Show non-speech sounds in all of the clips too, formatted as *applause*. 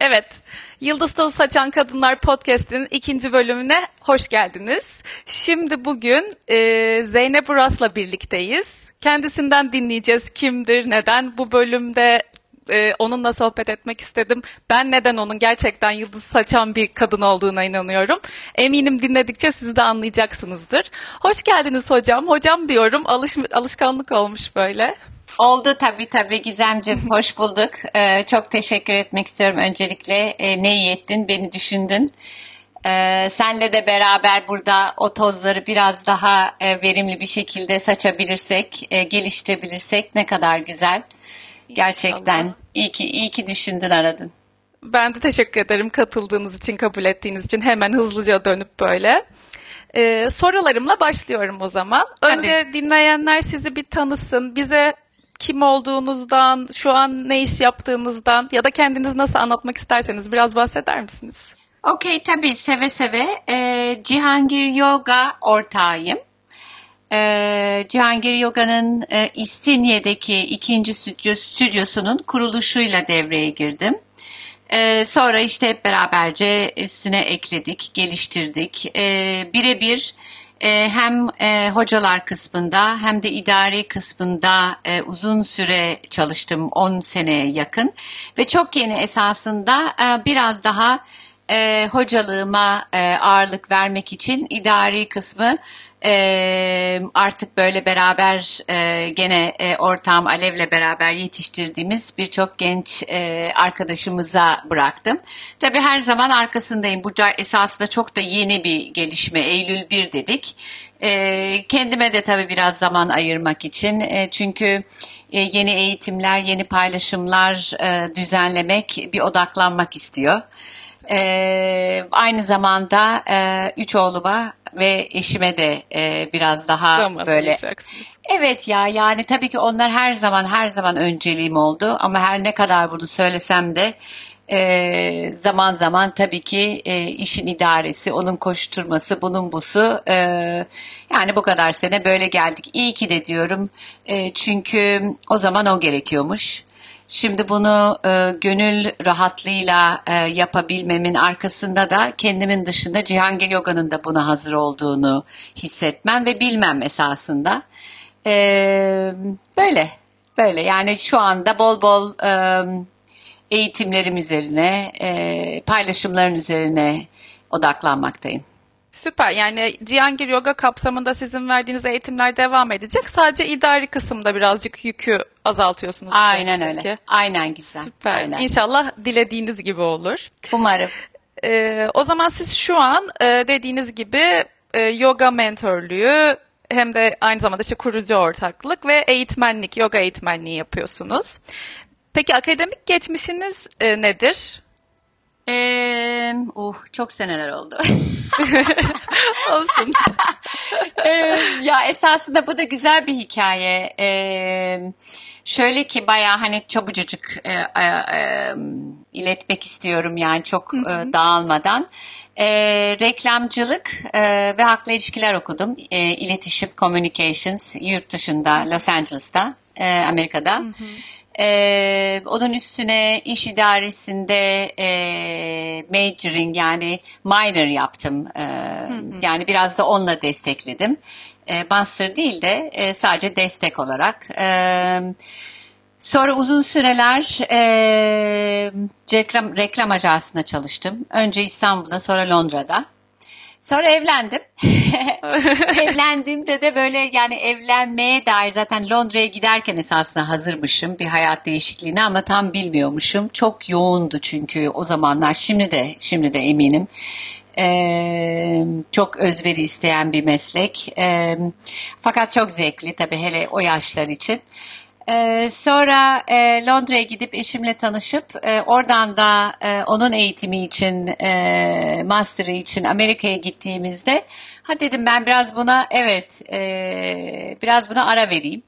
Evet, Yıldız Tozu Saçan Kadınlar Podcast'in ikinci bölümüne hoş geldiniz. Şimdi bugün e, Zeynep Uras'la birlikteyiz. Kendisinden dinleyeceğiz kimdir, neden bu bölümde e, onunla sohbet etmek istedim. Ben neden onun gerçekten yıldız saçan bir kadın olduğuna inanıyorum. Eminim dinledikçe siz de anlayacaksınızdır. Hoş geldiniz hocam. Hocam diyorum, alış, alışkanlık olmuş böyle. Oldu tabii tabii Gizemciğim. Hoş bulduk. Ee, çok teşekkür etmek istiyorum öncelikle. Ee, ne iyi ettin, beni düşündün. Ee, senle de beraber burada o tozları biraz daha e, verimli bir şekilde saçabilirsek, e, geliştirebilirsek ne kadar güzel. Gerçekten İnşallah. iyi ki, iyi ki düşündün aradın. Ben de teşekkür ederim katıldığınız için, kabul ettiğiniz için. Hemen hızlıca dönüp böyle. Ee, sorularımla başlıyorum o zaman. Önce Tabii. dinleyenler sizi bir tanısın. Bize kim olduğunuzdan, şu an ne iş yaptığınızdan ya da kendiniz nasıl anlatmak isterseniz biraz bahseder misiniz? Okey tabii seve seve. Ee, Cihangir Yoga ortağıyım. Ee, Cihangir Yoga'nın e, İstinye'deki ikinci stüdyo, stüdyosunun kuruluşuyla devreye girdim. Ee, sonra işte hep beraberce üstüne ekledik, geliştirdik. Ee, birebir hem e, hocalar kısmında hem de idari kısmında e, uzun süre çalıştım 10 seneye yakın. Ve çok yeni esasında e, biraz daha hocalığıma ağırlık vermek için idari kısmı e, artık böyle beraber e, gene e, ortağım Alev'le beraber yetiştirdiğimiz birçok genç e, arkadaşımıza bıraktım. Tabii her zaman arkasındayım. Bu esasında çok da yeni bir gelişme. Eylül 1 dedik. E, kendime de tabii biraz zaman ayırmak için. E, çünkü e, yeni eğitimler, yeni paylaşımlar e, düzenlemek bir odaklanmak istiyor. E, aynı zamanda e, üç oğluma ve eşime de e, biraz daha Zaman böyle. Evet ya yani tabii ki onlar her zaman her zaman önceliğim oldu ama her ne kadar bunu söylesem de e, zaman zaman tabii ki e, işin idaresi, onun koşturması, bunun busu e, yani bu kadar sene böyle geldik. İyi ki de diyorum e, çünkü o zaman o gerekiyormuş. Şimdi bunu e, gönül rahatlığıyla e, yapabilmemin arkasında da kendimin dışında Cihangir Yoga'nın da buna hazır olduğunu hissetmem ve bilmem esasında. E, böyle, böyle yani şu anda bol bol e, eğitimlerim üzerine, e, paylaşımların üzerine odaklanmaktayım. Süper. Yani Cihangir Yoga kapsamında sizin verdiğiniz eğitimler devam edecek. Sadece idari kısımda birazcık yükü azaltıyorsunuz. Aynen öyle. Ki. Aynen güzel. Süper. Aynen. İnşallah dilediğiniz gibi olur. Umarım. Ee, o zaman siz şu an e, dediğiniz gibi e, yoga mentorluğu hem de aynı zamanda işte kurucu ortaklık ve eğitmenlik, yoga eğitmenliği yapıyorsunuz. Peki akademik geçmişiniz e, nedir? Ee, uh, çok seneler oldu. *laughs* Olsun. *laughs* ee, ya esasında bu da güzel bir hikaye. Ee, şöyle ki baya hani çabucacık e, e, iletmek istiyorum yani çok e, dağılmadan. E, reklamcılık e, ve haklı ilişkiler okudum. E, iletişim, communications yurt dışında Los Angeles'ta, e, Amerika'da. Hı hı. Ee, onun üstüne iş idaresinde e, majoring yani minor yaptım. Ee, Yani biraz da onunla destekledim. Ee, master değil de e, sadece destek olarak. Ee, sonra uzun süreler e, reklam, reklam ajansında çalıştım. Önce İstanbul'da sonra Londra'da. Sonra evlendim. *laughs* Evlendiğimde de böyle yani evlenmeye dair zaten Londra'ya giderken esasında hazırmışım bir hayat değişikliğine ama tam bilmiyormuşum. Çok yoğundu çünkü o zamanlar şimdi de şimdi de eminim. Ee, çok özveri isteyen bir meslek. Ee, fakat çok zevkli tabii hele o yaşlar için. Ee, sonra e, Londra'ya gidip eşimle tanışıp e, oradan da e, onun eğitimi için, e, master'ı için Amerika'ya gittiğimizde ha dedim ben biraz buna evet e, biraz buna ara vereyim.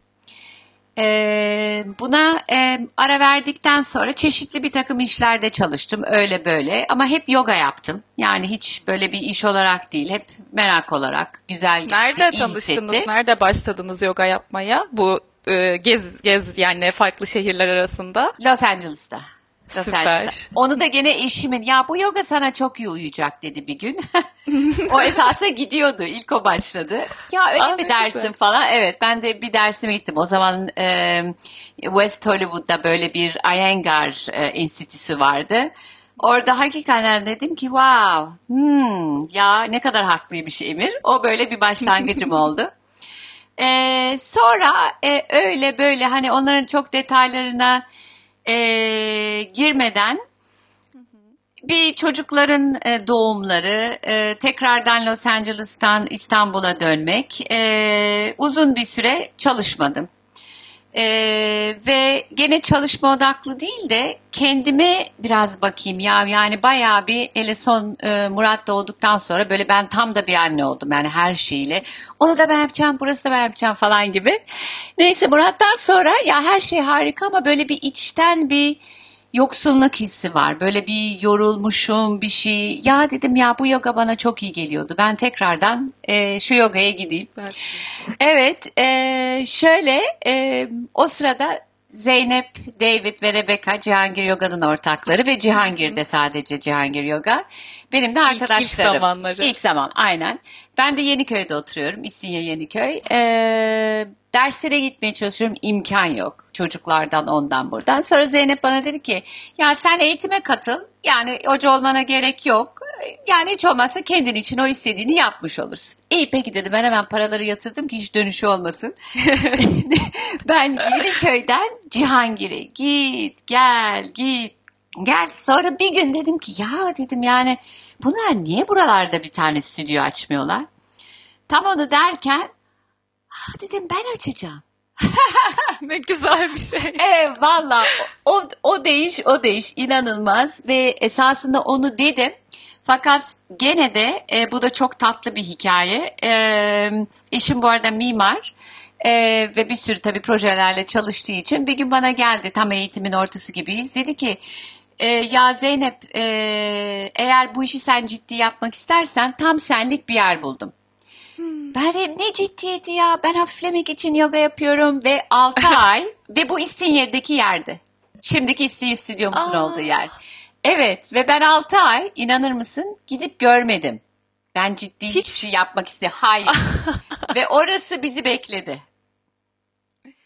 E, buna e, ara verdikten sonra çeşitli bir takım işlerde çalıştım öyle böyle ama hep yoga yaptım. Yani hiç böyle bir iş olarak değil hep merak olarak güzel Nerede tanıştınız? Hissetti. Nerede başladınız yoga yapmaya? Bu e, gez gez yani farklı şehirler arasında? Los Angeles'ta. Süper. Onu da gene eşimin ya bu yoga sana çok iyi uyuyacak dedi bir gün. *laughs* o esasa gidiyordu. İlk o başladı. Ya öyle Aa, mi dersin güzel. falan. Evet ben de bir dersime gittim. O zaman e, West Hollywood'da böyle bir Iyengar e, enstitüsü vardı. Orada hakikaten dedim ki wow hmm, ya ne kadar haklıymış Emir. O böyle bir başlangıcım *laughs* oldu. Ee, sonra e, öyle böyle hani onların çok detaylarına e, girmeden bir çocukların e, doğumları, e, tekrardan Los Angeles'tan İstanbul'a dönmek, e, uzun bir süre çalışmadım. E, ve gene çalışma odaklı değil de kendime biraz bakayım ya yani bayağı bir hele son e, Murat doğduktan sonra böyle ben tam da bir anne oldum yani her şeyiyle. Onu da ben yapacağım, burası da ben yapacağım falan gibi. Neyse Murat'tan sonra ya her şey harika ama böyle bir içten bir yoksunluk hissi var. Böyle bir yorulmuşum bir şey. Ya dedim ya bu yoga bana çok iyi geliyordu. Ben tekrardan e, şu yogaya gideyim. Evet, e, şöyle e, o sırada Zeynep, David ve Rebecca Cihangir Yoga'nın ortakları ve Cihangir de sadece Cihangir Yoga. Benim de ilk arkadaşlarım. zamanları. İlk zaman, aynen. Ben de Yeniköy'de oturuyorum, İstinye Yeniköy. E, derslere gitmeye çalışıyorum, imkan yok. Çocuklardan ondan buradan. Sonra Zeynep bana dedi ki, ya sen eğitime katıl. Yani hoca olmana gerek yok. Yani hiç olmazsa kendin için o istediğini yapmış olursun. İyi peki dedi ben hemen paraları yatırdım ki hiç dönüşü olmasın. *laughs* ben Yeniköy'den Cihangir'e git gel git gel. Sonra bir gün dedim ki ya dedim yani bunlar niye buralarda bir tane stüdyo açmıyorlar? Tam onu derken "Ha," dedim ben açacağım. *laughs* ne güzel bir şey. Evet valla o, o değiş o değiş inanılmaz ve esasında onu dedim. Fakat gene de e, bu da çok tatlı bir hikaye. E, eşim bu arada mimar e, ve bir sürü tabii projelerle çalıştığı için bir gün bana geldi tam eğitimin ortası gibiyiz. Dedi ki e, ya Zeynep e, eğer bu işi sen ciddi yapmak istersen tam senlik bir yer buldum. Ben dedim ne ciddiyeti ya ben hafiflemek için yoga yapıyorum ve 6 *laughs* ay ve bu İstinye'deki yerdi. Şimdiki İstinye stüdyomuzun Aa. olduğu yer. Evet ve ben 6 ay inanır mısın gidip görmedim. Ben ciddi Hiç- hiçbir şey yapmak istedim. Hayır. *laughs* ve orası bizi bekledi.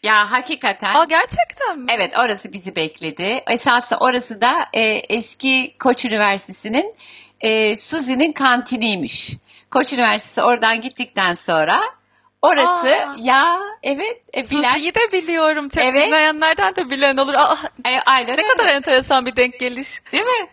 Ya hakikaten. Aa gerçekten mi? Evet orası bizi bekledi. Esasında orası da e, eski Koç Üniversitesi'nin e, Suzi'nin kantiniymiş. Koç Üniversitesi oradan gittikten sonra orası Aa. ya evet e, bilen Suzi'yi de biliyorum. Çok Evet. bilmeyenlerden de bilen olur. Aa, e, aynen ne öyle. kadar enteresan bir denk geliş. değil mi?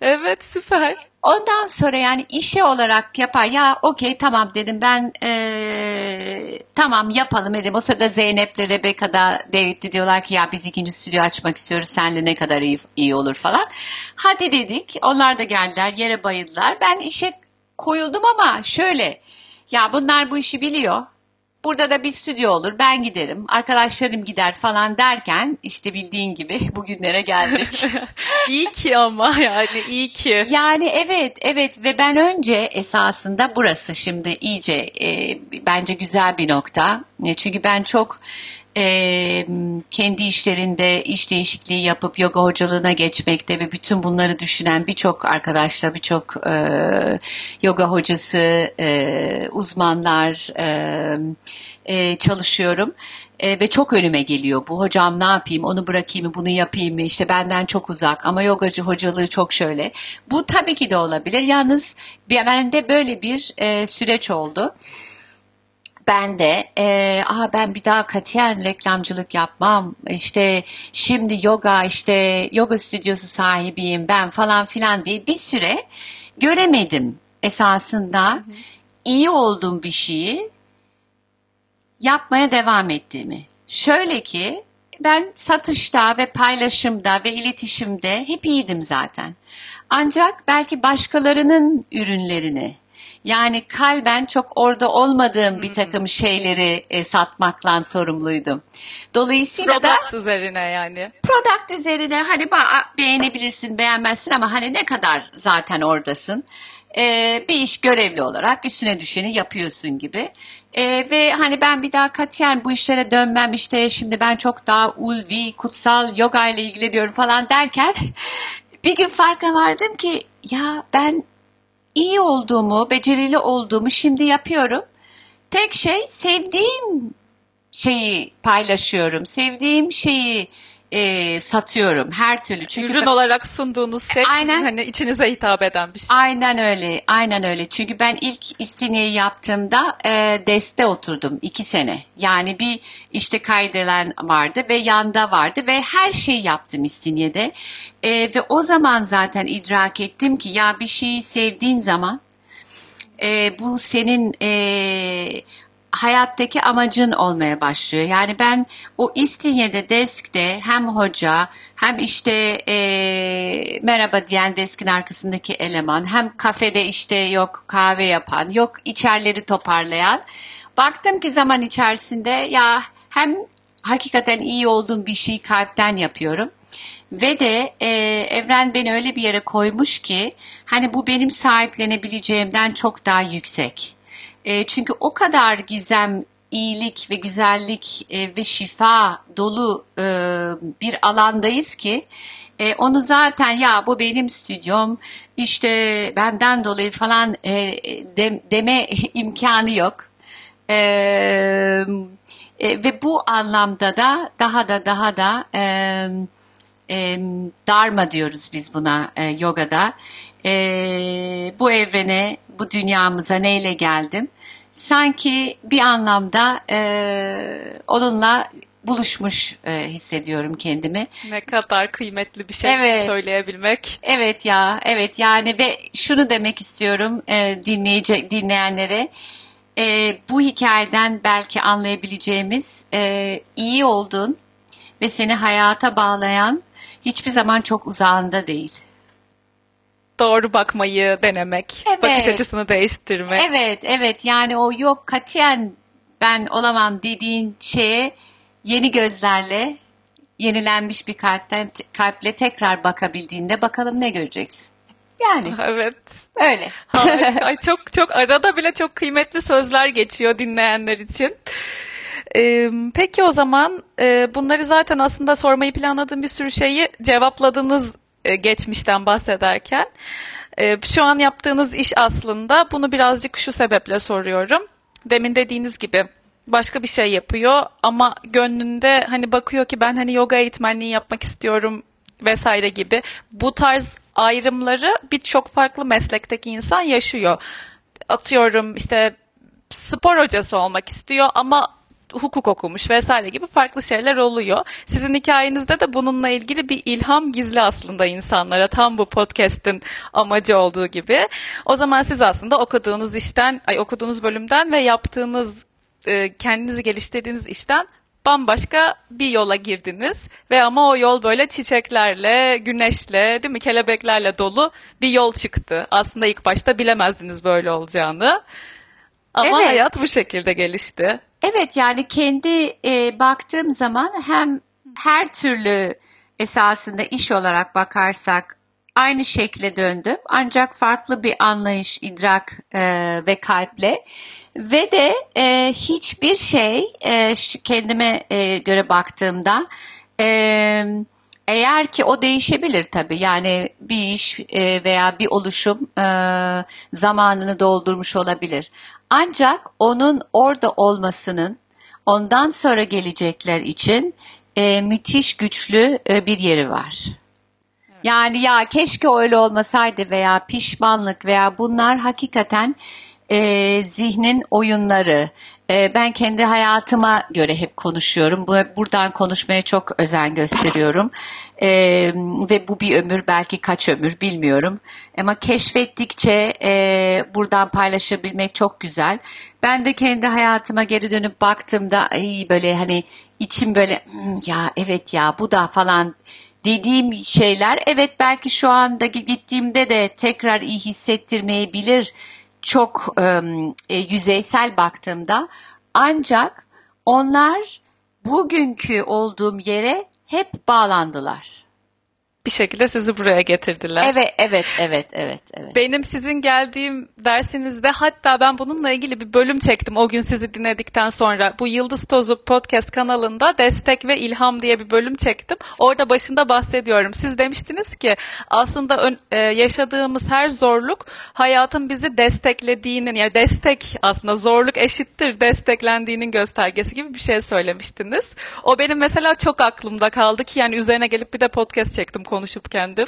Evet süper. Ondan sonra yani işe olarak yapar. Ya okey tamam dedim ben eee, tamam yapalım dedim. O sırada Zeynep'le Rebecca da David de diyorlar ki ya biz ikinci stüdyo açmak istiyoruz. Seninle ne kadar iyi, iyi olur falan. Hadi dedik. Onlar da geldiler yere bayıldılar. Ben işe koyuldum ama şöyle ya bunlar bu işi biliyor. Burada da bir stüdyo olur. Ben giderim. Arkadaşlarım gider falan derken işte bildiğin gibi *laughs* bugünlere geldik. *laughs* iyi ki ama yani iyi ki. Yani evet evet ve ben önce esasında burası şimdi iyice e, bence güzel bir nokta. E, çünkü ben çok e, kendi işlerinde iş değişikliği yapıp yoga hocalığına geçmekte ve bütün bunları düşünen birçok arkadaşla birçok e, yoga hocası, e, uzmanlar e, e, çalışıyorum. E, ve çok önüme geliyor bu hocam ne yapayım onu bırakayım mı bunu yapayım mı işte benden çok uzak ama yogacı hocalığı çok şöyle. Bu tabii ki de olabilir yalnız bende böyle bir e, süreç oldu. Ben de e, Aa, ben bir daha katiyen reklamcılık yapmam işte şimdi yoga işte yoga stüdyosu sahibiyim ben falan filan diye bir süre göremedim esasında iyi olduğum bir şeyi yapmaya devam ettiğimi. Şöyle ki ben satışta ve paylaşımda ve iletişimde hep iyiydim zaten. Ancak belki başkalarının ürünlerini Yani kalben çok orada olmadığım bir takım şeyleri e, satmakla sorumluydum. Dolayısıyla Product da üzerine yani. product üzerine hani beğenebilirsin, beğenmezsin ama hani ne kadar zaten oradasın. Ee, bir iş görevli olarak üstüne düşeni yapıyorsun gibi. Ee, ve hani ben bir daha katiyen bu işlere dönmem işte şimdi ben çok daha ulvi, kutsal yoga ile ilgileniyorum falan derken *laughs* bir gün farka vardım ki ya ben iyi olduğumu, becerili olduğumu şimdi yapıyorum. Tek şey sevdiğim şeyi paylaşıyorum. Sevdiğim şeyi e, satıyorum her türlü. Çünkü Ürün olarak sunduğunuz şey Aynen. hani içinize hitap eden bir şey. Aynen öyle, aynen öyle. Çünkü ben ilk İstinye'yi yaptığımda e, deste oturdum iki sene. Yani bir işte kaydeden vardı ve yanda vardı ve her şeyi yaptım İstinye'de. E, ve o zaman zaten idrak ettim ki ya bir şeyi sevdiğin zaman e, bu senin e, hayattaki amacın olmaya başlıyor. Yani ben o İstinye'de deskte hem hoca hem işte e, merhaba diyen deskin arkasındaki eleman hem kafede işte yok kahve yapan yok içerleri toparlayan baktım ki zaman içerisinde ya hem hakikaten iyi olduğum bir şeyi kalpten yapıyorum. Ve de e, evren beni öyle bir yere koymuş ki hani bu benim sahiplenebileceğimden çok daha yüksek. E, çünkü o kadar gizem, iyilik ve güzellik e, ve şifa dolu e, bir alandayız ki e, onu zaten ya bu benim stüdyom işte benden dolayı falan e, de- deme *laughs* imkanı yok. E, e, ve bu anlamda da daha da daha da e, e, dharma diyoruz biz buna e, yogada. E, bu evrene, bu dünyamıza neyle geldim? Sanki bir anlamda e, onunla buluşmuş e, hissediyorum kendimi. Ne kadar kıymetli bir şey Evet. söyleyebilmek. Evet ya, evet yani ve şunu demek istiyorum e, dinleyici dinleyenlere. E, bu hikayeden belki anlayabileceğimiz e, iyi olduğun ve seni hayata bağlayan hiçbir zaman çok uzağında değil. Doğru bakmayı denemek, Evet. bakış açısını değiştirmek. Evet, evet yani o yok katiyen ben olamam dediğin şeye yeni gözlerle, yenilenmiş bir kalpten kalple tekrar bakabildiğinde bakalım ne göreceksin. Yani Evet. öyle. *laughs* Ay çok çok arada bile çok kıymetli sözler geçiyor dinleyenler için. Ee, peki o zaman e, bunları zaten aslında sormayı planladığım bir sürü şeyi cevapladınız e, geçmişten bahsederken. E, şu an yaptığınız iş aslında bunu birazcık şu sebeple soruyorum. Demin dediğiniz gibi başka bir şey yapıyor ama gönlünde hani bakıyor ki ben hani yoga eğitmenliği yapmak istiyorum vesaire gibi bu tarz ayrımları birçok farklı meslekteki insan yaşıyor. Atıyorum işte spor hocası olmak istiyor ama hukuk okumuş vesaire gibi farklı şeyler oluyor. Sizin hikayenizde de bununla ilgili bir ilham gizli aslında insanlara tam bu podcast'in amacı olduğu gibi. O zaman siz aslında okuduğunuz işten, ay okuduğunuz bölümden ve yaptığınız e, kendinizi geliştirdiğiniz işten bambaşka bir yola girdiniz ve ama o yol böyle çiçeklerle, güneşle, değil mi, kelebeklerle dolu bir yol çıktı. Aslında ilk başta bilemezdiniz böyle olacağını. Ama Evet. hayat bu şekilde gelişti. Evet yani kendi e, baktığım zaman hem her türlü esasında iş olarak bakarsak aynı şekle döndüm. Ancak farklı bir anlayış, idrak e, ve kalple ve de e, hiçbir şey e, kendime e, göre baktığımda e, eğer ki o değişebilir tabii yani bir iş e, veya bir oluşum e, zamanını doldurmuş olabilir. Ancak onun orada olmasının ondan sonra gelecekler için e, müthiş güçlü bir yeri var. Yani ya keşke öyle olmasaydı veya pişmanlık veya bunlar hakikaten e, zihnin oyunları. E, ben kendi hayatıma göre hep konuşuyorum. Bu, buradan konuşmaya çok özen gösteriyorum. E, ve bu bir ömür belki kaç ömür bilmiyorum. Ama keşfettikçe e, buradan paylaşabilmek çok güzel. Ben de kendi hayatıma geri dönüp baktığımda ay böyle hani içim böyle "Hmm, ya evet ya bu da falan dediğim şeyler evet belki şu anda gittiğimde de tekrar iyi hissettirmeyebilir. Çok e, yüzeysel baktığımda ancak onlar bugünkü olduğum yere hep bağlandılar bir şekilde sizi buraya getirdiler. Evet, evet, evet, evet, evet. Benim sizin geldiğim dersinizde hatta ben bununla ilgili bir bölüm çektim o gün sizi dinledikten sonra. Bu Yıldız Tozu podcast kanalında destek ve ilham diye bir bölüm çektim. Orada başında bahsediyorum. Siz demiştiniz ki aslında ön, e, yaşadığımız her zorluk hayatın bizi desteklediğinin yani destek aslında zorluk eşittir desteklendiğinin göstergesi gibi bir şey söylemiştiniz. O benim mesela çok aklımda kaldı ki yani üzerine gelip bir de podcast çektim konuşup kendim.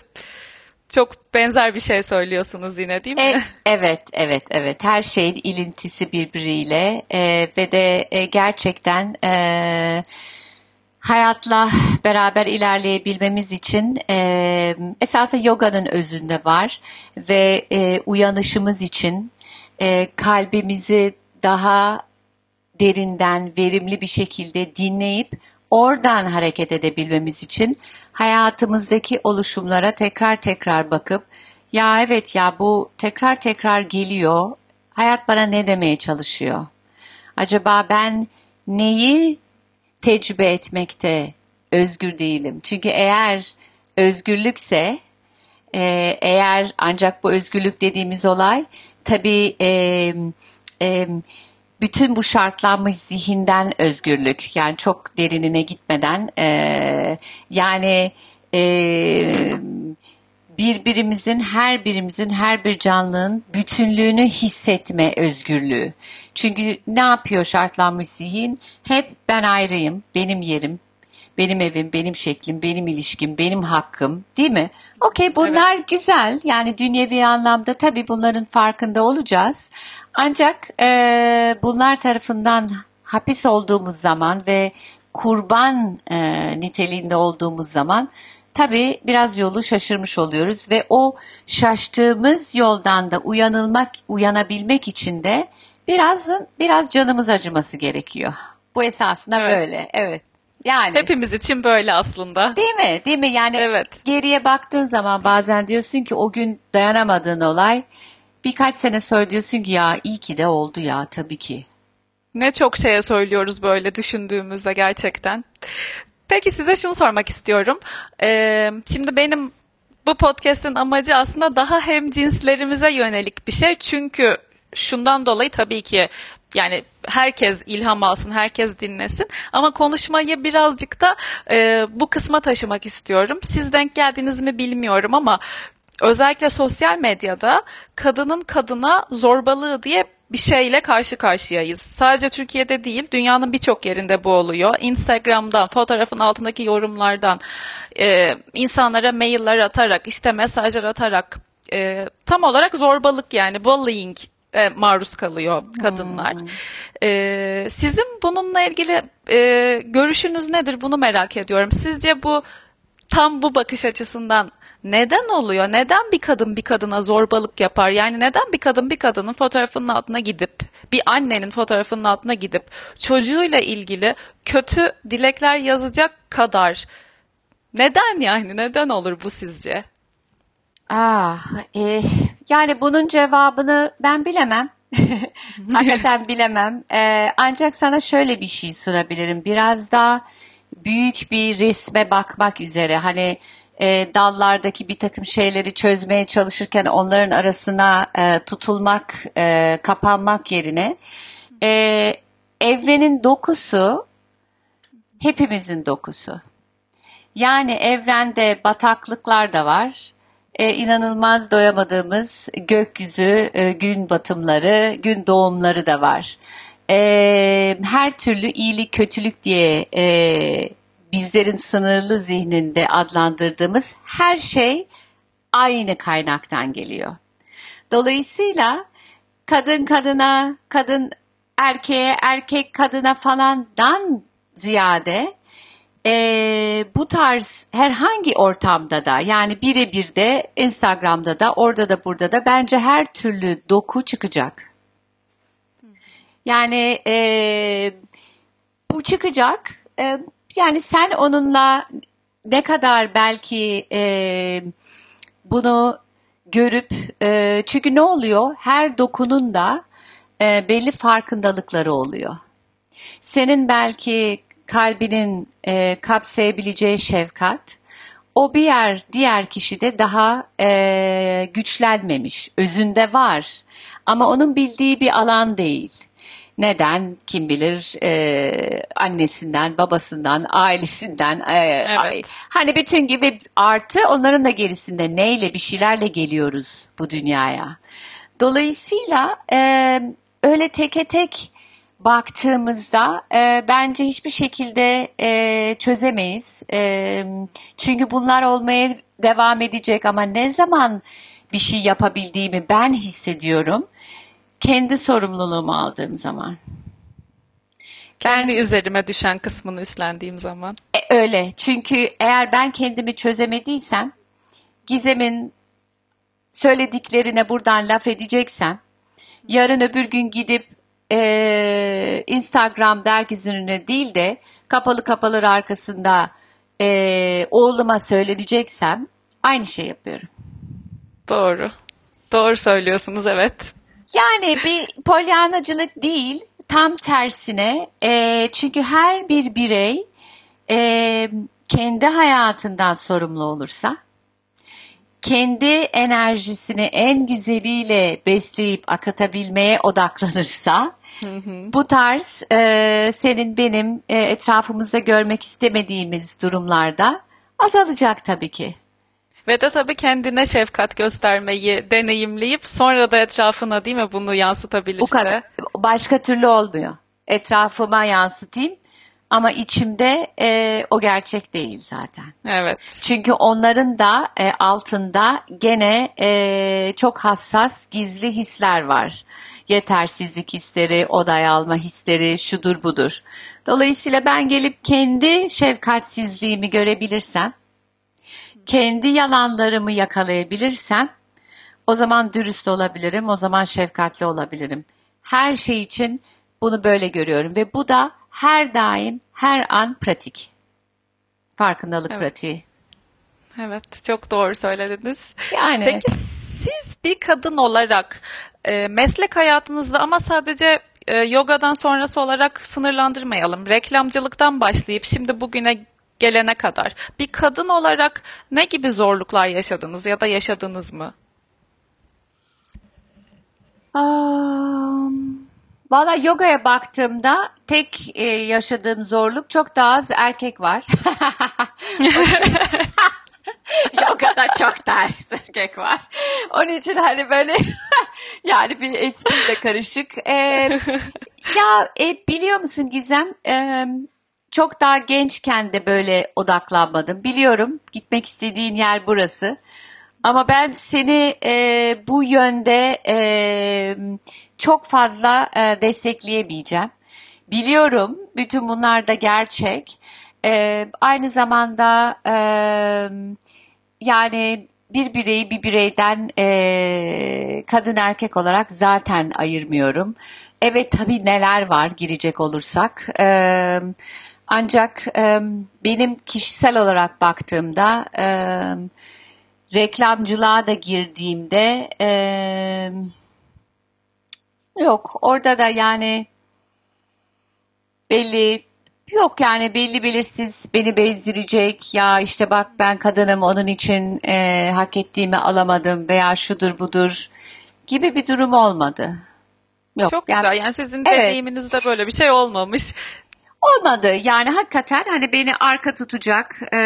Çok benzer bir şey söylüyorsunuz yine değil mi? E, evet, evet, evet. Her şeyin ilintisi birbiriyle e, ve de e, gerçekten e, hayatla beraber ilerleyebilmemiz için e, esasında yoganın özünde var ve e, uyanışımız için e, kalbimizi daha derinden verimli bir şekilde dinleyip oradan hareket edebilmemiz için hayatımızdaki oluşumlara tekrar tekrar bakıp ya evet ya bu tekrar tekrar geliyor. Hayat bana ne demeye çalışıyor? Acaba ben neyi tecrübe etmekte özgür değilim? Çünkü eğer özgürlükse e, eğer ancak bu özgürlük dediğimiz olay tabii e, e, bütün bu şartlanmış zihinden özgürlük yani çok derinine gitmeden e, yani e, birbirimizin her birimizin her bir canlının bütünlüğünü hissetme özgürlüğü. Çünkü ne yapıyor şartlanmış zihin? Hep ben ayrıyım, benim yerim, benim evim, benim şeklim, benim ilişkim, benim hakkım değil mi? Okey bunlar evet. güzel yani dünyevi anlamda tabii bunların farkında olacağız. Ancak e, bunlar tarafından hapis olduğumuz zaman ve kurban e, niteliğinde olduğumuz zaman tabii biraz yolu şaşırmış oluyoruz ve o şaştığımız yoldan da uyanılmak, uyanabilmek için de biraz biraz canımız acıması gerekiyor. Bu esasında evet. böyle. Evet. Yani hepimiz için böyle aslında. Değil mi? Değil mi? Yani evet. geriye baktığın zaman bazen diyorsun ki o gün dayanamadığın olay birkaç sene sonra diyorsun ki ya iyi ki de oldu ya tabii ki. Ne çok şeye söylüyoruz böyle düşündüğümüzde gerçekten. Peki size şunu sormak istiyorum. Ee, şimdi benim bu podcast'in amacı aslında daha hem cinslerimize yönelik bir şey. Çünkü şundan dolayı tabii ki yani herkes ilham alsın, herkes dinlesin. Ama konuşmayı birazcık da e, bu kısma taşımak istiyorum. Siz denk geldiniz mi bilmiyorum ama özellikle sosyal medyada kadının kadına zorbalığı diye bir şeyle karşı karşıyayız. Sadece Türkiye'de değil, dünyanın birçok yerinde bu oluyor. Instagram'dan, fotoğrafın altındaki yorumlardan, e, insanlara mailler atarak, işte mesajlar atarak, e, tam olarak zorbalık yani bullying e, maruz kalıyor kadınlar. Hmm. E, sizin bununla ilgili e, görüşünüz nedir? Bunu merak ediyorum. Sizce bu tam bu bakış açısından neden oluyor? Neden bir kadın bir kadına zorbalık yapar? Yani neden bir kadın bir kadının fotoğrafının altına gidip, bir annenin fotoğrafının altına gidip çocuğuyla ilgili kötü dilekler yazacak kadar neden yani neden olur bu sizce? Ah, e, yani bunun cevabını ben bilemem. *laughs* Hakikaten bilemem. E, ancak sana şöyle bir şey sunabilirim. Biraz daha büyük bir resme bakmak üzere. Hani e, dallardaki bir takım şeyleri çözmeye çalışırken onların arasına e, tutulmak, e, kapanmak yerine e, evrenin dokusu hepimizin dokusu. Yani evrende bataklıklar da var. E, inanılmaz doyamadığımız gökyüzü, e, gün batımları, gün doğumları da var. E, her türlü iyilik, kötülük diye e, bizlerin sınırlı zihninde adlandırdığımız her şey aynı kaynaktan geliyor. Dolayısıyla kadın kadına, kadın erkeğe, erkek kadına falandan ziyade e, bu tarz herhangi ortamda da yani birebir de Instagram'da da orada da burada da bence her türlü doku çıkacak. Yani e, bu çıkacak. E, yani sen onunla ne kadar belki e, bunu görüp e, çünkü ne oluyor? Her dokunun da e, belli farkındalıkları oluyor. Senin belki kalbinin e, kapsayabileceği şefkat o bir yer diğer kişide daha e, güçlenmemiş. Özünde var ama onun bildiği bir alan değil. Neden? Kim bilir e, annesinden, babasından, ailesinden. E, Evet. Hani bütün gibi artı onların da gerisinde neyle bir şeylerle geliyoruz bu dünyaya. Dolayısıyla e, öyle teke tek baktığımızda e, bence hiçbir şekilde e, çözemeyiz. E, çünkü bunlar olmaya devam edecek ama ne zaman bir şey yapabildiğimi ben hissediyorum. Kendi sorumluluğumu aldığım zaman. Kendi üzerime düşen kısmını üstlendiğim zaman. E, öyle. Çünkü eğer ben kendimi çözemediysem, Gizem'in söylediklerine buradan laf edeceksem, yarın öbür gün gidip e, Instagram dergisi önüne değil de kapalı kapalı arkasında e, oğluma söyleneceksem aynı şey yapıyorum. Doğru. Doğru söylüyorsunuz evet. Yani bir polyanacılık değil, tam tersine. E, çünkü her bir birey e, kendi hayatından sorumlu olursa, kendi enerjisini en güzeliyle besleyip akıtabilmeye odaklanırsa, bu tarz e, senin benim e, etrafımızda görmek istemediğimiz durumlarda azalacak tabii ki. Ve de tabii kendine şefkat göstermeyi deneyimleyip sonra da etrafına değil mi bunu yansıtabilirse. Bu kadar. Başka türlü olmuyor. Etrafıma yansıtayım ama içimde e, o gerçek değil zaten. Evet. Çünkü onların da e, altında gene e, çok hassas gizli hisler var. Yetersizlik hisleri, oday alma hisleri, şudur budur. Dolayısıyla ben gelip kendi şefkatsizliğimi görebilirsem, kendi yalanlarımı yakalayabilirsem, o zaman dürüst olabilirim, o zaman şefkatli olabilirim. Her şey için bunu böyle görüyorum ve bu da her daim, her an pratik. Farkındalık Evet. pratiği. Evet, çok doğru söylediniz. Yani Peki siz bir kadın olarak e, meslek hayatınızda ama sadece e, yogadan sonrası olarak sınırlandırmayalım. Reklamcılıktan başlayıp şimdi bugüne gelene kadar bir kadın olarak ne gibi zorluklar yaşadınız ya da yaşadınız mı? Am, Valla yogaya baktığımda tek e, yaşadığım zorluk çok daha az erkek var. *laughs* Yogada çok daha erkek var. Onun için hani böyle *laughs* yani bir espriyle karışık. E, ya e, biliyor musun Gizem? E, çok daha gençken de böyle odaklanmadım. Biliyorum gitmek istediğin yer burası. Ama ben seni e, bu yönde e, çok fazla e, destekleyemeyeceğim. Biliyorum bütün bunlar da gerçek. E, aynı zamanda e, yani bir bireyi bir bireyden e, kadın erkek olarak zaten ayırmıyorum. Evet tabii neler var girecek olursak. E, ancak e, benim kişisel olarak baktığımda e, reklamcılığa da girdiğimde e, yok orada da yani belli yok yani belli belirsiz beni bezdirecek ya işte bak ben kadınım onun için e, hak ettiğimi alamadım veya şudur budur gibi bir durum olmadı. Yok Çok yani güzel. Yani sizin Evet. deneyiminizde böyle bir şey olmamış. *laughs* Olmadı yani hakikaten hani beni arka tutacak e,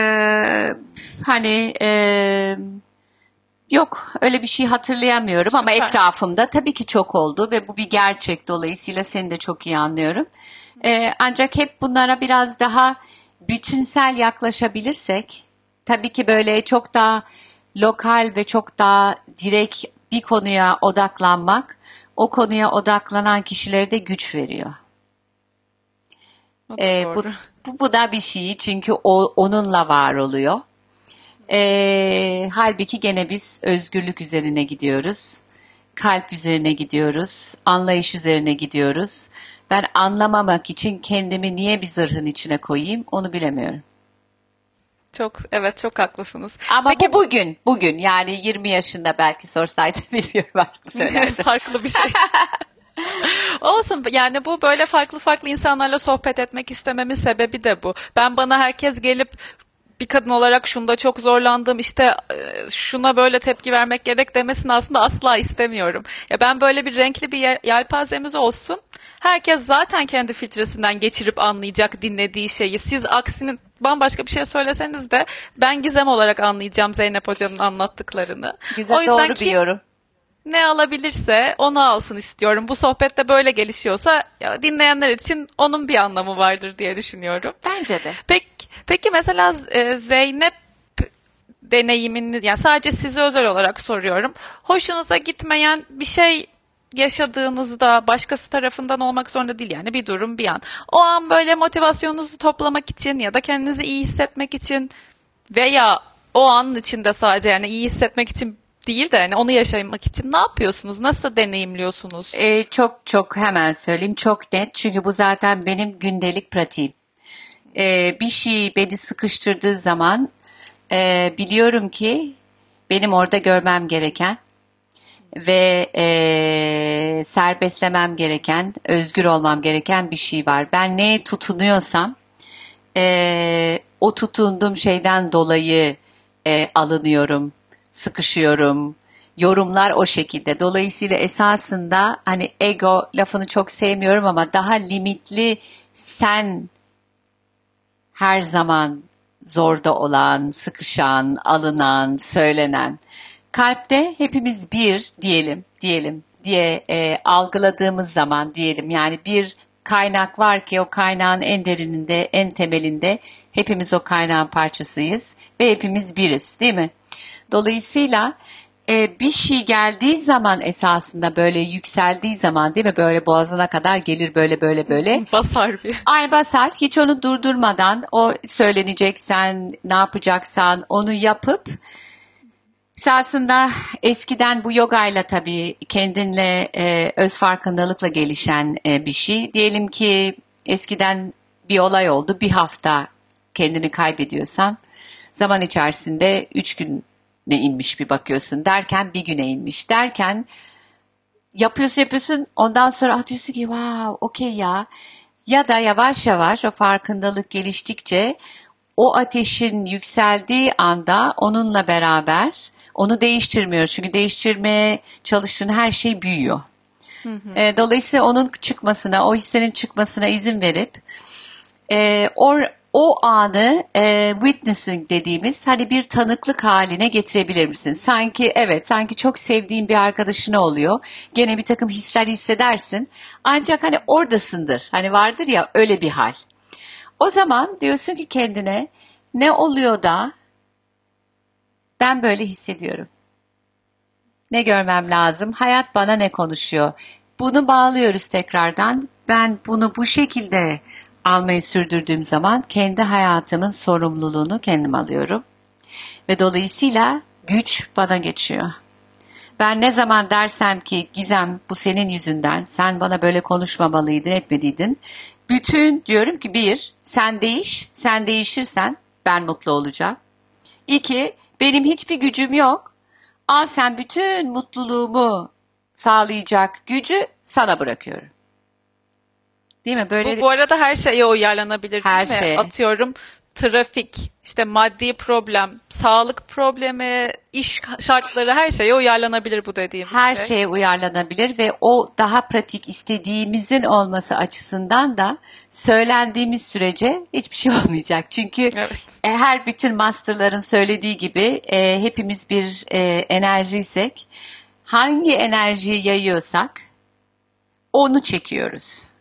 hani e, yok öyle bir şey hatırlayamıyorum ama Süper. etrafımda tabii ki çok oldu ve bu bir gerçek dolayısıyla seni de çok iyi anlıyorum. E, ancak hep bunlara biraz daha bütünsel yaklaşabilirsek tabii ki böyle çok daha lokal ve çok daha direkt bir konuya odaklanmak o konuya odaklanan kişilere de güç veriyor. Ee, bu, bu, bu da bir şey çünkü o, onunla var oluyor. Ee, halbuki gene biz özgürlük üzerine gidiyoruz. Kalp üzerine gidiyoruz. Anlayış üzerine gidiyoruz. Ben anlamamak için kendimi niye bir zırhın içine koyayım onu bilemiyorum. Çok evet çok haklısınız. Ama Peki bu bugün, bugün yani 20 yaşında belki sorsaydı *laughs* bilmiyorum artık *laughs* söylerdim. farklı bir şey. *laughs* Olsun yani bu böyle farklı farklı insanlarla sohbet etmek istememin sebebi de bu. Ben bana herkes gelip bir kadın olarak şunda çok zorlandım işte e, şuna böyle tepki vermek gerek demesini aslında asla istemiyorum. Ya ben böyle bir renkli bir yel- yelpazemiz olsun. Herkes zaten kendi filtresinden geçirip anlayacak dinlediği şeyi. Siz aksinin bambaşka bir şey söyleseniz de ben gizem olarak anlayacağım Zeynep Hoca'nın anlattıklarını. Güzel o yüzden doğru kim- bir yorum. ne alabilirse onu alsın istiyorum. Bu sohbette böyle gelişiyorsa ya dinleyenler için onun bir anlamı vardır diye düşünüyorum. Bence de. Peki, peki mesela e, Zeynep deneyimini yani sadece size özel olarak soruyorum. Hoşunuza gitmeyen bir şey yaşadığınızda başkası tarafından olmak zorunda değil yani bir durum bir an. O an böyle motivasyonunuzu toplamak için ya da kendinizi iyi hissetmek için veya o anın içinde sadece yani iyi hissetmek için değil de yani onu yaşamak için ne yapıyorsunuz? Nasıl deneyimliyorsunuz? Ee, çok çok hemen söyleyeyim çok net çünkü bu zaten benim gündelik pratiğim. Ee, bir şey beni sıkıştırdığı zaman e, biliyorum ki benim orada görmem gereken ve e, serbestlemem gereken, özgür olmam gereken bir şey var. Ben neye tutunuyorsam e, o tutunduğum şeyden dolayı e, alınıyorum, sıkışıyorum. Yorumlar o şekilde. Dolayısıyla esasında hani ego lafını çok sevmiyorum ama daha limitli sen her zaman zorda olan, sıkışan, alınan, söylenen. Kalpte hepimiz bir diyelim, diyelim diye e, algıladığımız zaman diyelim yani bir kaynak var ki o kaynağın en derininde, en temelinde hepimiz o kaynağın parçasıyız ve hepimiz biriz değil mi? Dolayısıyla e, bir şey geldiği zaman esasında böyle yükseldiği zaman değil mi böyle boğazına kadar gelir böyle böyle böyle. Basar bir. Ay basar hiç onu durdurmadan o söyleneceksen ne yapacaksan onu yapıp esasında eskiden bu yogayla tabii kendinle e, öz farkındalıkla gelişen e, bir şey. Diyelim ki eskiden bir olay oldu bir hafta kendini kaybediyorsan zaman içerisinde üç güne inmiş bir bakıyorsun derken bir güne inmiş. Derken yapıyorsun yapıyorsun. Ondan sonra ah diyorsun ki wow okey ya. Ya da yavaş yavaş o farkındalık geliştikçe o ateşin yükseldiği anda onunla beraber onu değiştirmiyor. Çünkü değiştirmeye çalıştığın her şey büyüyor. E, dolayısıyla onun çıkmasına, o hislerin çıkmasına izin verip e, o, o anı e, witnessing dediğimiz hani bir tanıklık haline getirebilir misin? Sanki evet sanki çok sevdiğin bir arkadaşına oluyor. Gene bir takım hisler hissedersin. Ancak hani oradasındır. Hani vardır ya öyle bir hal. O zaman diyorsun ki kendine ne oluyor da ben böyle hissediyorum. Ne görmem lazım? Hayat bana ne konuşuyor? Bunu bağlıyoruz tekrardan. Ben bunu bu şekilde almayı sürdürdüğüm zaman kendi hayatımın sorumluluğunu kendim alıyorum. Ve dolayısıyla güç bana geçiyor. Ben ne zaman dersem ki Gizem bu senin yüzünden sen bana böyle konuşmamalıydın etmediydin. Bütün diyorum ki bir sen değiş sen değişirsen ben mutlu olacağım. İki benim hiçbir gücüm yok. Al sen bütün mutluluğumu sağlayacak gücü sana bırakıyorum. Değil mi? Böyle Bu, bu arada her şeye uyarlanabilir Her değil mi? şeye. Atıyorum trafik, işte maddi problem, sağlık problemi, iş şartları her şeye uyarlanabilir bu dediğim her şey. şeye uyarlanabilir ve o daha pratik istediğimizin olması açısından da söylendiğimiz sürece hiçbir şey *laughs* olmayacak. Çünkü Evet. e, her bütün masterların söylediği gibi e, hepimiz bir e, enerjiysek hangi enerjiyi yayıyorsak onu çekiyoruz.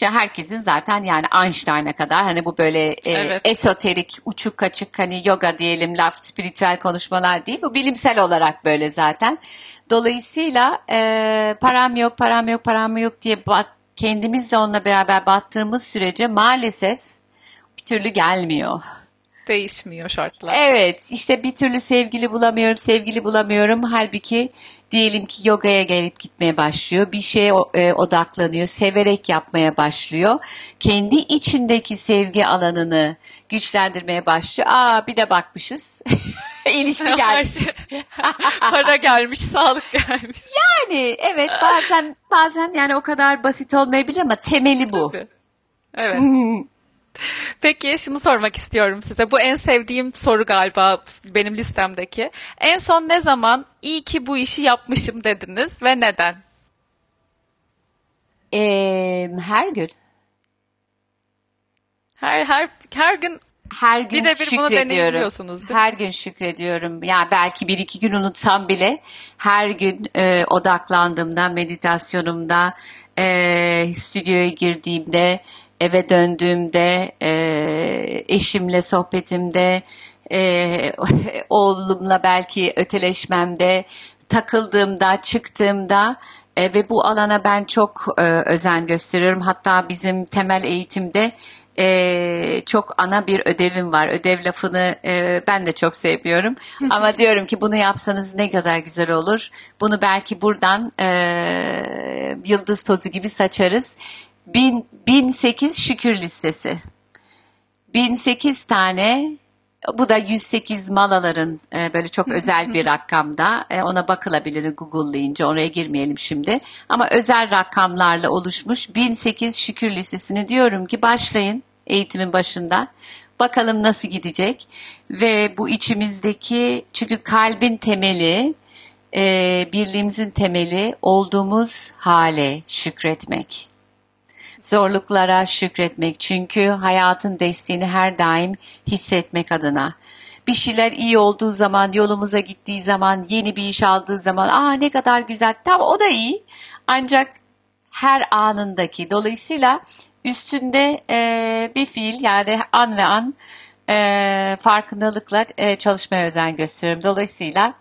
İşte herkesin zaten yani Einstein'a kadar hani bu böyle e, Evet. esoterik, uçuk kaçık hani yoga diyelim laf, spiritüel konuşmalar değil. Bu bilimsel olarak böyle zaten. Dolayısıyla e, param yok, param yok, param yok diye bat, kendimizle onunla beraber battığımız sürece maalesef bir türlü gelmiyor. Değişmiyor şartlar. Evet işte bir türlü sevgili bulamıyorum, sevgili bulamıyorum. Halbuki diyelim ki yogaya gelip gitmeye başlıyor. Bir şeye e, odaklanıyor, severek yapmaya başlıyor. Kendi içindeki sevgi alanını güçlendirmeye başlıyor. Aa bir de bakmışız. *laughs* İlişki gelmiş. Şey- *laughs* Para gelmiş, sağlık gelmiş. Yani evet bazen bazen yani o kadar basit olmayabilir ama temeli bu. Tabii. Evet. *laughs* *laughs* Peki şunu sormak istiyorum size. Bu en sevdiğim soru galiba benim listemdeki. En son ne zaman iyi ki bu işi yapmışım dediniz ve neden? Ee, her gün. Her her her gün her gün Birebir bunu şükrediyorum. deneyimliyorsunuz, değil mi? Her gün şükrediyorum. Yani belki bir iki gün unutsam bile her gün e, odaklandığımda, meditasyonumda, e, stüdyoya girdiğimde, eve döndüğümde, e, eşimle sohbetimde, e, *laughs* oğlumla belki öteleşmemde, takıldığımda, çıktığımda e, ve bu alana ben çok e, özen gösteriyorum. Hatta bizim temel eğitimde e, çok ana bir ödevim var. Ödev lafını e, ben de çok sevmiyorum. *laughs* Ama diyorum ki bunu yapsanız ne kadar güzel olur. Bunu belki buradan e, yıldız tozu gibi saçarız. Bin, 1008 şükür listesi. 1008 tane bu da 108 malaların e, böyle çok özel bir rakamda. E, ona bakılabilir Google'layınca oraya girmeyelim şimdi. Ama özel rakamlarla oluşmuş 1008 şükür listesini diyorum ki başlayın eğitimin başında. Bakalım nasıl gidecek ve bu içimizdeki çünkü kalbin temeli e, birliğimizin temeli olduğumuz hale şükretmek zorluklara şükretmek. Çünkü hayatın desteğini her daim hissetmek adına. Bir şeyler iyi olduğu zaman, yolumuza gittiği zaman, yeni bir iş aldığı zaman, aa ne kadar güzel, tamam o da iyi. Ancak her anındaki, dolayısıyla üstünde e, bir fiil yani an ve an e, farkındalıkla e, çalışmaya özen gösteriyorum. Dolayısıyla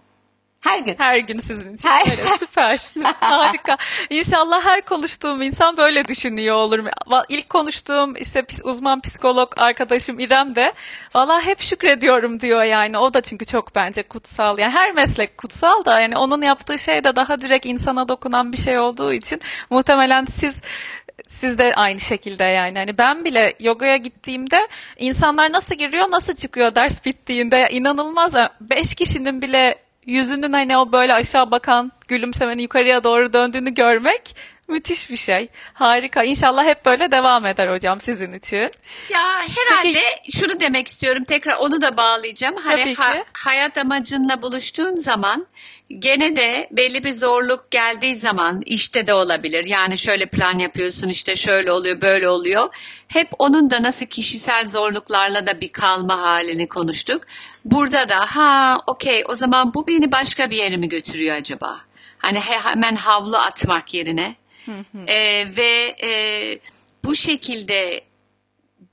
her gün. Her gün sizin için. Her- Öyle, süper. *laughs* *laughs* Harika. İnşallah her konuştuğum insan böyle düşünüyor olur. İlk konuştuğum işte uzman psikolog arkadaşım İrem de valla hep şükrediyorum diyor yani. O da çünkü çok bence kutsal. Yani her meslek kutsal da yani onun yaptığı şey de daha direkt insana dokunan bir şey olduğu için muhtemelen siz siz de aynı şekilde yani. Hani ben bile yogaya gittiğimde insanlar nasıl giriyor, nasıl çıkıyor ders bittiğinde inanılmaz. Beş kişinin bile yüzünün hani o böyle aşağı bakan gülümsemenin yukarıya doğru döndüğünü görmek müthiş bir şey. Harika. İnşallah hep böyle devam eder hocam sizin için. Ya herhalde şunu demek istiyorum tekrar onu da bağlayacağım. Hani ha- hayat amacınla buluştuğun zaman gene de belli bir zorluk geldiği zaman işte de olabilir. Yani şöyle plan yapıyorsun işte şöyle oluyor böyle oluyor. Hep onun da nasıl kişisel zorluklarla da bir kalma halini konuştuk. Burada da ha okey o zaman bu beni başka bir yere mi götürüyor acaba? Hani he- hemen havlu atmak yerine. Ee, ve e, bu şekilde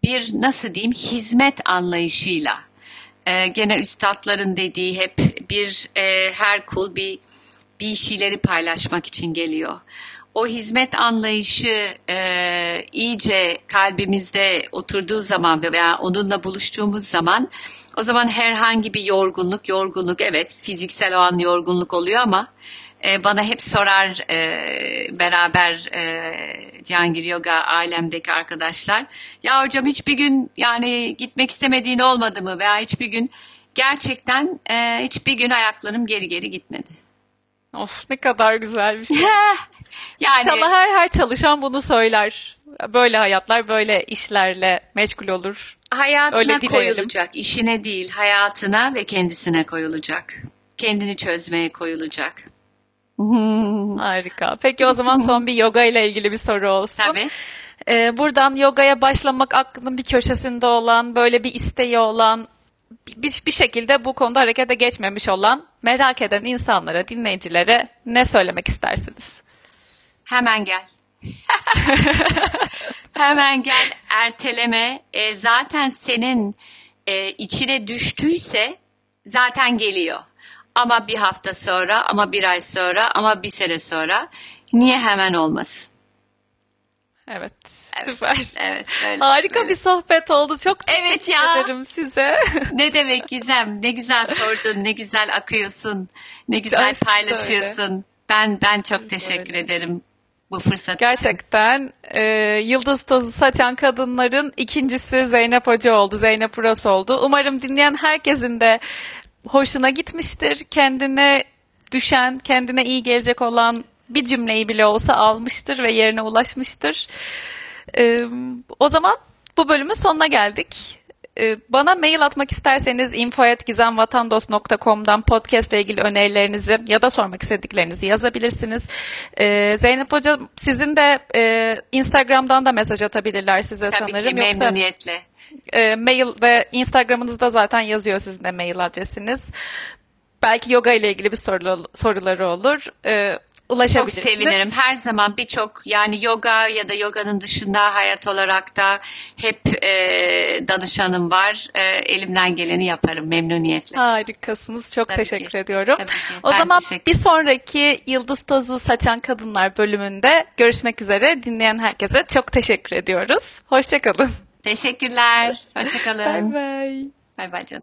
bir nasıl diyeyim hizmet anlayışıyla e, gene üstadların dediği hep bir e, her kul bir bir şeyleri paylaşmak için geliyor. O hizmet anlayışı e, iyice kalbimizde oturduğu zaman ve veya onunla buluştuğumuz zaman o zaman herhangi bir yorgunluk, yorgunluk evet fiziksel o an yorgunluk oluyor ama e, bana hep sorar e, beraber e, Cihangir Yoga ailemdeki arkadaşlar. Ya hocam hiçbir gün yani gitmek istemediğin olmadı mı? Veya hiçbir gün gerçekten e, hiçbir gün ayaklarım geri geri gitmedi. Of ne kadar güzel bir şey. yani İnşallah her her çalışan bunu söyler. Böyle hayatlar böyle işlerle meşgul olur. hayatına öyle dileyelim. koyulacak, işine değil hayatına ve kendisine koyulacak. Kendini çözmeye koyulacak. Harika. Peki o zaman son bir yoga ile ilgili bir soru olsun. Tabii. Ee, buradan yogaya başlamak aklının bir köşesinde olan, böyle bir isteği olan, bir, bir şekilde bu konuda harekete geçmemiş olan, merak eden insanlara, dinleyicilere ne söylemek istersiniz? Hemen gel. *laughs* Hemen gel erteleme. E, zaten senin e, içine düştüyse zaten geliyor. Ama bir hafta sonra, ama bir ay sonra, ama bir sene sonra niye hemen olmasın? Evet. Evet, Süper. Evet. Böyle, Harika böyle. bir sohbet oldu. Çok Evet teşekkür ya. ederim size. Ne demek Gizem? Ne güzel sordun, ne güzel akıyorsun, ne güzel Gerçekten paylaşıyorsun. Ben ben çok de teşekkür öyle. ederim bu fırsat. Gerçekten e, yıldız tozu saçan kadınların ikincisi Zeynep Hoca oldu. Zeynep Uras oldu. Umarım dinleyen herkesin de hoşuna gitmiştir. Kendine düşen, kendine iyi gelecek olan bir cümleyi bile olsa almıştır ve yerine ulaşmıştır. E, o zaman bu bölümün sonuna geldik. E, Bana mail atmak isterseniz info.gizemvatandos.com'dan podcast ile ilgili önerilerinizi ya da sormak istediklerinizi yazabilirsiniz. E, Zeynep Hoca sizin de e, Instagram'dan da mesaj atabilirler size Tabii sanırım. ki Yoksa memnuniyetle. e, mail ve Instagram'ınızda zaten yazıyor sizin de mail adresiniz. Belki yoga ile ilgili bir soru, soruları olur. E, Çok ulaşabilirsiniz. sevinirim. Her zaman birçok yani yoga ya da yoganın dışında hayat olarak da hep e, danışanım var. E, elimden geleni yaparım memnuniyetle. Harikasınız. Çok Tabii teşekkür ki. ediyorum. Tabii ki. O Ben zaman bir sonraki Yıldız Tozu Saçan Kadınlar bölümünde görüşmek üzere. Dinleyen herkese çok teşekkür ediyoruz. Hoşçakalın. Teşekkürler. Hoşçakalın. Bay bay. Bay bay canım.